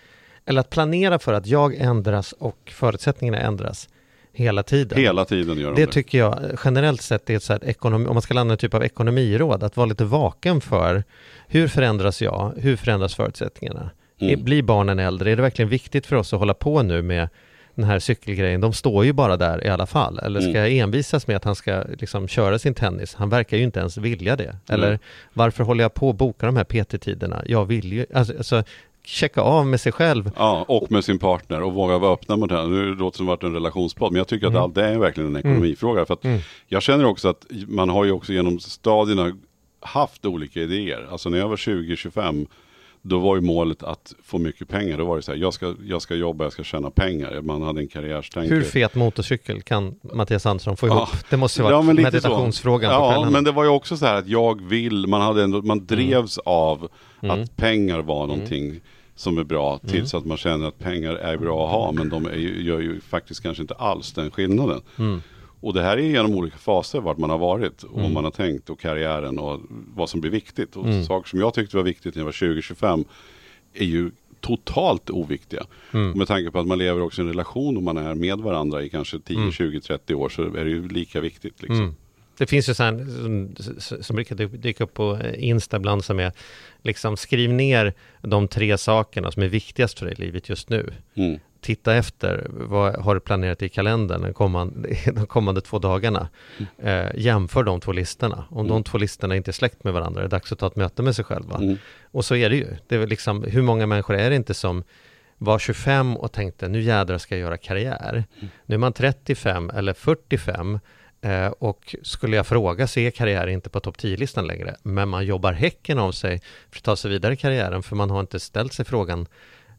eller att planera för att jag ändras och förutsättningarna ändras hela tiden. Hela tiden gör de Det det. tycker jag generellt sett är ett så här ekonomi, om man ska landa en typ av ekonomiråd, att vara lite vaken för hur förändras jag, hur förändras förutsättningarna? Mm. Blir barnen äldre? Är det verkligen viktigt för oss att hålla på nu med den här cykelgrejen? De står ju bara där i alla fall. Eller ska Mm. jag envisas med att han ska liksom köra sin tennis? Han verkar ju inte ens vilja det. Eller Mm. varför håller jag på att boka de här PT-tiderna? Jag vill ju, alltså, alltså checka av med sig själv. Ja, och med sin partner och våga vara öppna mot det här. Nu låter det som varit en relationspodd, men jag tycker Mm. att allt det är verkligen en ekonomifråga. För att Mm. Jag känner också att man har ju också genom stadierna haft olika idéer. Alltså när jag var 20-25 då var ju målet att få mycket pengar. Då var det så här, jag ska, jag ska jobba, jag ska tjäna pengar. Man hade en karriärstänk. Hur fet motorcykel kan Mattias Andersson få ihop? Ja. Det måste ju vara Ja, så. meditationsfrågan på Ja, men det var ju också så här att jag vill, man, hade ändå, man drevs av Mm. att pengar var någonting som är bra tills att man känner att pengar är bra att ha men de ju, gör ju faktiskt kanske inte alls den skillnaden. Mm. Och det här är genom olika faser vart man har varit och Mm. man har tänkt och karriären och vad som blir viktigt. Och Mm. saker som jag tyckte var viktigt när jag var 20-25 är ju totalt oviktiga. Mm. Med tanke på att man lever också i en relation och man är med varandra i kanske 10, Mm. 20, 30 år så är det ju lika viktigt. Liksom. Mm. Det finns ju så här, som, som brukar dy- dyka upp på Insta ibland som är liksom skriv ner de tre sakerna som är viktigast för dig i livet just nu. Mm. Titta efter, vad har du planerat i kalendern den kommande, (laughs) de kommande två dagarna? Eh, jämför de två listorna. Om de Mm. två listorna inte är släkt med varandra är det dags att ta ett möte med sig själva. Mm. Och så är det ju. Det är liksom, hur många människor är det inte som var 25 och tänkte nu jädrar ska jag göra karriär. Nu är man 35 eller 45 eh, och skulle jag fråga så är karriär inte på topp 10-listan längre. Men man jobbar häcken av sig för att ta sig vidare i karriären för man har inte ställt sig frågan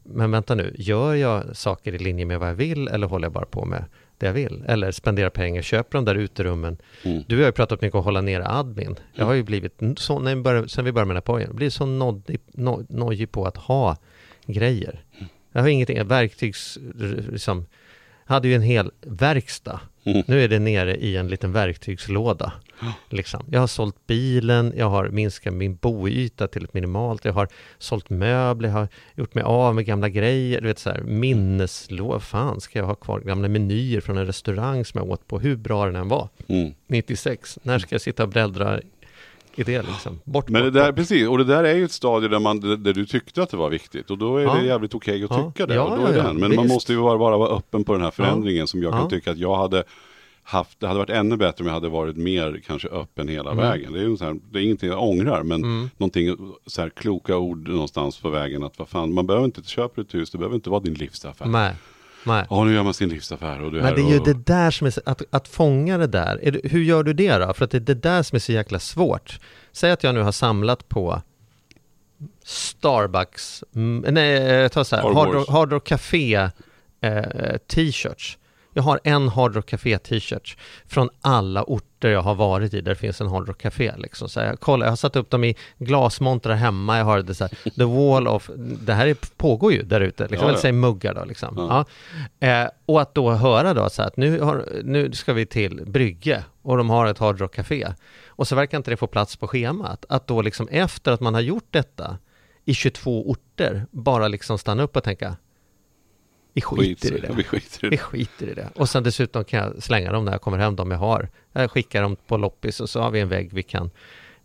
men vänta nu, gör jag saker i linje med vad jag vill eller håller jag bara på med det jag vill? Eller spenderar pengar, köper de där uterummen. Mm. Du har ju pratat mycket om att hålla nere admin. Jag har ju blivit, så, när vi började, sen vi började med den här podden, blivit så nojig, no, på att ha grejer. Jag har ingenting, verktygs, liksom, hade ju en hel verkstad. Mm. Nu är det nere i en liten verktygslåda. Liksom. Jag har sålt bilen, jag har minskat min boyta till ett minimalt, jag har sålt möbler, jag har gjort mig av med gamla grejer, du vet så här minneslåda, fan ska jag ha kvar gamla menyer från en restaurang som jag åt på, hur bra den än var, Mm. 96, när ska jag sitta och bläddra i det liksom? Bort, Men det bort, där, bort. precis, och det där är ju ett stadie där, man, där du tyckte att det var viktigt och då är Ja. det jävligt okej att Ja. tycka det. Och då är den. Men man Visst. måste ju bara, bara vara öppen på den här förändringen som jag kan tycka att jag hade haft, det hade varit ännu bättre om jag hade varit mer kanske öppen hela Mm. vägen. Det är, ju så här, det är ingenting jag ångrar men Mm. någonting så här kloka ord någonstans på vägen att vad fan, man behöver inte köpa ett hus, det behöver inte vara din livsaffär. Nej, nej. Ja, nu gör man sin livsaffär och det Men det är ju och, det där som är, så- att, att fånga det där, är det, hur gör du det då? För att det är det där som är så jäkla svårt. Säg att jag nu har samlat på Starbucks, mm, nej jag tar så här, Hard. Rock, Hard Rock Café eh, t-shirts. Jag har en Hard Rock Café t-shirt från alla orter jag har varit i där det finns en Hard Rock Café. Liksom. Så jag, kolla, jag har satt upp dem i glasmontrar hemma, jag har det så här, (laughs) The Wall of... Det här är, pågår ju där ute, liksom, Ja, eller säg muggar då liksom. Ja. Ja. Eh, och att då höra då så här att nu, har, nu ska vi till Brygge och de har ett Hard Rock Café. Och så verkar inte det få plats på schemat. Att då liksom efter att man har gjort detta i 22 orter, bara liksom stanna upp och tänka vi skiter i det. Vi skiter i Vi det. skiter i det. Och sen dessutom kan jag slänga dem när jag kommer hem, de jag har. Jag skickar dem på loppis och så har vi en vägg vi kan,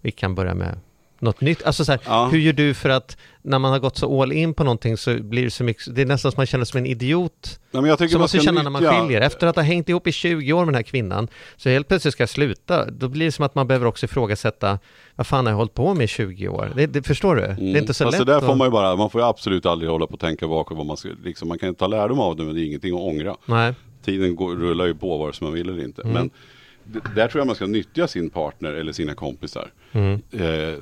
vi kan börja med något nytt. Alltså så här, Ja. hur gör du för att när man har gått så all in på någonting så blir det så mycket, det är nästan som man känner som en idiot. Nej, men jag tycker Som man man ska känna när man skiljer. Efter att ha hängt ihop i 20 år med den här kvinnan, så helt plötsligt ska jag sluta. Då blir det som att man behöver också ifrågasätta, vad fan har jag hållit på med i 20 år? Det, det, förstår du? Det är inte så Mm. Fast lätt där får man ju bara, man får ju absolut aldrig hålla på och tänka bakåt vad man ska, liksom, man kan ta lärdom av det men det är ingenting att ångra. Nej. Tiden går, rullar ju på vare sig man vill eller inte. Mm. Men där tror jag man ska nyttja sin partner eller sina kompisar. Mm. Eh,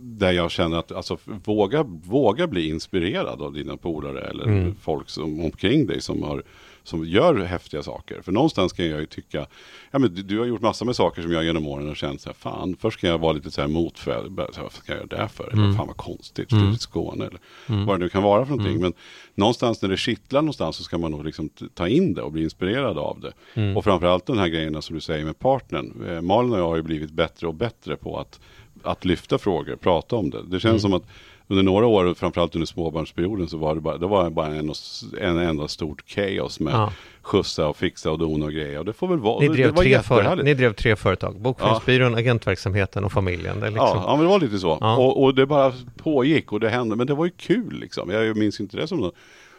där jag känner att, alltså våga, våga bli inspirerad av dina polare eller Mm. folk som, omkring dig som, har, som gör häftiga saker. För någonstans kan jag ju tycka, ja men du, du har gjort massor med saker som jag genom åren har känt så här, fan, först kan jag vara lite så här motfälld, vad ska jag göra det för? Eller Mm. fan vad konstigt, flytta till Skåne eller vad det nu kan vara för någonting. Men någonstans när det kittlar någonstans så ska man nog liksom ta in det och bli inspirerad av det. Mm. Och framförallt den här grejerna som du säger med partnern. Eh, Malin och jag har ju blivit bättre och bättre på att, att lyfta frågor, prata om det. Det känns som att under några år, framförallt under småbarnsperioden, så var det bara, det var bara en, en enda stort kaos med Ja. skjutsa och fixa och dona och grejer. Och det får väl vara, Ni det, drev, det var tre företag, jättehärligt. ni drev tre företag, Bokföringsbyrån, agentverksamheten och familjen. Det liksom, Ja, ja, men det var lite så. Ja. Och, och det bara pågick och det hände. Men det var ju kul liksom. Jag minns inte det som något.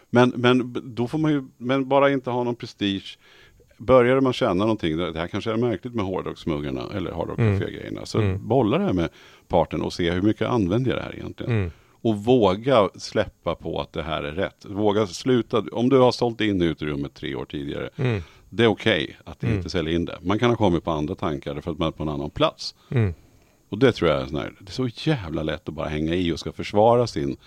Men, men då får man ju, men bara inte ha någon prestige. Börjar man känna någonting, det här kanske är märkligt med hårdrocksmuggarna eller hårdrockcafé-grejerna. Så bolla det här med parten och se hur mycket använder jag det här egentligen. Mm. Och våga släppa på att det här är rätt. Våga sluta, om du har sålt in utrymmet tre år tidigare. Mm. Det är okej att inte sälja in det. Man kan ha kommit på andra tankar för att man är på en annan plats. Mm. Och det tror jag är sån här, det är så jävla lätt att bara hänga i och ska försvara sin,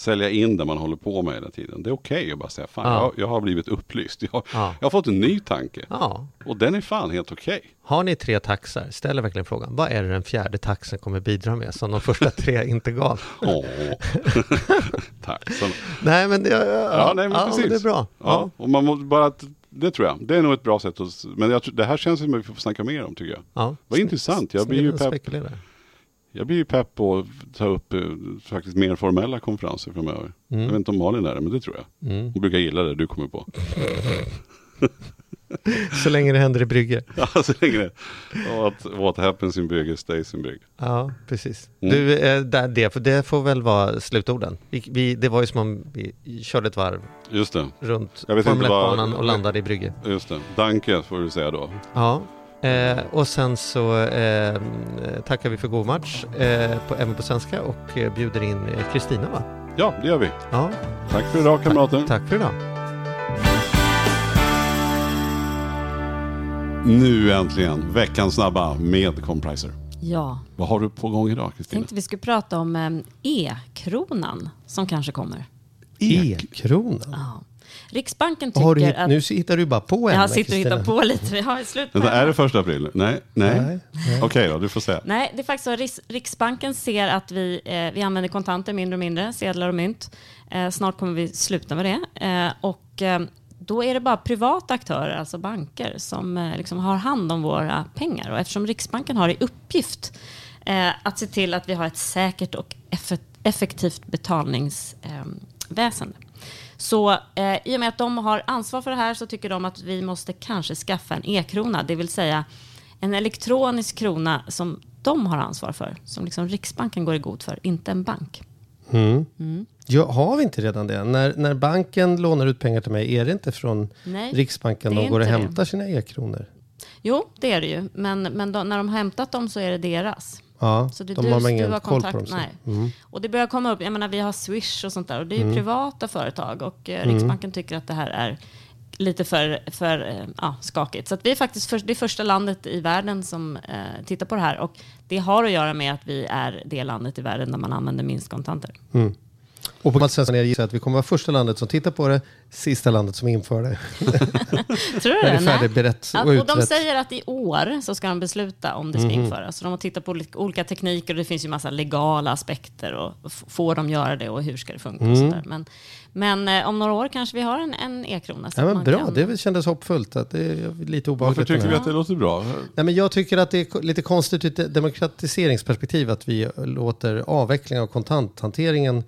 sälja in det man håller på med hela tiden. Det är okej att bara säga, fan Ja. jag, jag har blivit upplyst. Jag, Ja. jag har fått en ny tanke. Ja. Och den är fan helt okej. Har ni tre taxar, ställer verkligen frågan, vad är det den fjärde taxen kommer bidra med som de första tre (laughs) inte gav? Åh. (laughs) Så, Nej men ja, ja, nej, men precis. det är bra. Ja. Och man måste bara, det tror jag. Det är nog ett bra sätt att, men jag, det här känns som att vi får snacka mer om tycker jag. Ja. Vad intressant. Jag blir ju pepp. Jag blir ju pepp på att ta upp eh, faktiskt mer formella konferenser framöver. Jag vet inte om Malin är det, men det tror jag. Mm. Hon brukar gilla det du kommer på. (laughs) Så länge det händer i Brygge. (laughs) Ja, så länge det. Och att what happens in Brygge stays in Brygge. Ja, precis. Mm. Du, eh, det, för det får väl vara slutorden. Vi, vi, det var ju som om vi körde ett varv Just det, runt Formel vad- 1-banan och landade i Brygge. just det. Danke får du säga då. Ja, eh, och sen så eh, tackar vi för god match, eh, på, även på svenska, och eh, bjuder in eh, Kristina va? Ja, det gör vi. Ja, Tack för idag kamrater. tack för idag. Nu äntligen, veckans snabba med Compriser. Ja, Vad har du på gång idag Kristina? tänkte vi skulle prata om eh, E-kronan som kanske kommer. E-kronan? Ja. Riksbanken du, tycker hitt- att... nu hittar du bara på en. Jag sitter och hittar på lite. Vi har slut det. är det första april? Nej, nej. Nej, Okej då, du får säga. Nej, det är faktiskt så att Riks- Riksbanken ser att vi, eh, vi använder kontanter mindre och mindre, sedlar och mynt. Eh, snart kommer vi sluta med det. Eh, och eh, då är det bara privata aktörer, alltså banker, som eh, liksom har hand om våra pengar. Och eftersom Riksbanken har i uppgift eh, att se till att vi har ett säkert och eff- effektivt betalningsväsende. Så eh, i och med att de har ansvar för det här så tycker de att vi måste kanske skaffa en e-krona, det vill säga en elektronisk krona som de har ansvar för, som liksom Riksbanken går i god för, inte en bank. Ja, har vi inte redan det? När, när banken lånar ut pengar till mig, är det inte från Nej, Riksbanken de går och inte det. hämtar sina e-kronor? Jo, det är det ju, men, men de, när de har hämtat dem så är det deras. Ja, Så det de du, har du har kontakt. så. Nej. Och det börjar komma upp, jag menar vi har Swish och sånt där och det är Mm. privata företag och eh, Riksbanken tycker att det här är lite för, för eh, ja, skakigt. Så att vi är faktiskt för, det första landet i världen som eh, tittar på det här och det har att göra med att vi är det landet i världen där man använder minst kontanter. Och på Mats Svensson gissar att vi kommer vara första landet som tittar på det, sista landet som inför det. (laughs) Tror du det det? är färdigberett och och de säger att i år så ska de besluta om det ska Mhm. införas. Så de har tittat på olika- tekniker och det finns ju massa legala aspekter. Och får de göra det och hur ska det funka? Och Mm. sådär. Men, men eh, om några år kanske vi har en, en e-krona. Ja, men bra, kan- det kändes hoppfullt. Att det är lite Varför obehagligt. tycker med vi det. att det låter bra? Nej, men jag tycker att det är lite konstigt ur ett demokratiseringsperspektiv att vi låter avveckling av kontanthanteringen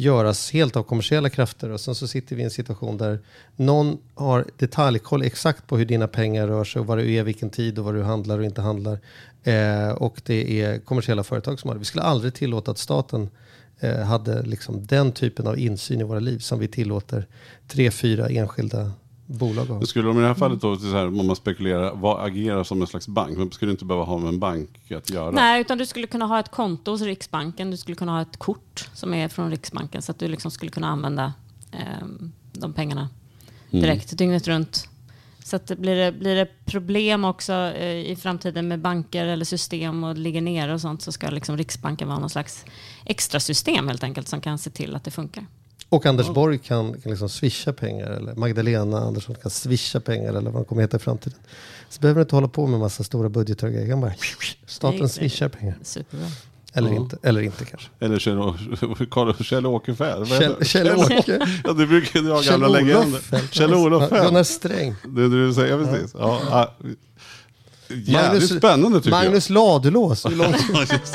göras helt av kommersiella krafter och sen så sitter vi i en situation där någon har detaljkoll exakt på hur dina pengar rör sig och vad du är, vilken tid och vad du handlar och inte handlar. Eh, och det är kommersiella företag som har det. Vi skulle aldrig tillåta att staten eh, hade liksom den typen av insyn i våra liv som vi tillåter tre, fyra enskilda bolag. Men skulle de i det här fallet då, så här, om man spekulerar, vad agerar som en slags bank? Men skulle inte behöva ha med en bank att göra? Nej, utan du skulle kunna ha ett konto hos Riksbanken. Du skulle kunna ha ett kort som är från Riksbanken så att du liksom skulle kunna använda ehm, de pengarna Mm. direkt dygnet runt. Så att det blir, det, blir det problem också eh, i framtiden med banker eller system och ligger nere och sånt så ska liksom Riksbanken vara någon slags extra system helt enkelt som kan se till att det funkar. Och Anders Borg kan, kan liksom swisha pengar, eller Magdalena Andersson kan swisha pengar, eller vad de kommer heta i framtiden. Så behöver du inte hålla på med massa stora budgetar och grejer. Bara, staten Det- swishar pengar. Superbra. Eller, Ja. inte, eller inte kanske. Eller (laughs) Kjell- Karl- Kjell-Åke Kjell, (laughs) Kjell-Åke. Ja, det brukar ju vara gamla legender. Kjell-Olof Ja, Feldt. Gunnar Sträng. Det är det du säger, precis. Ja, ja. Jävligt Magnus- spännande tycker Magnus Ladulås. Hur långt? jag. (laughs) Ja, just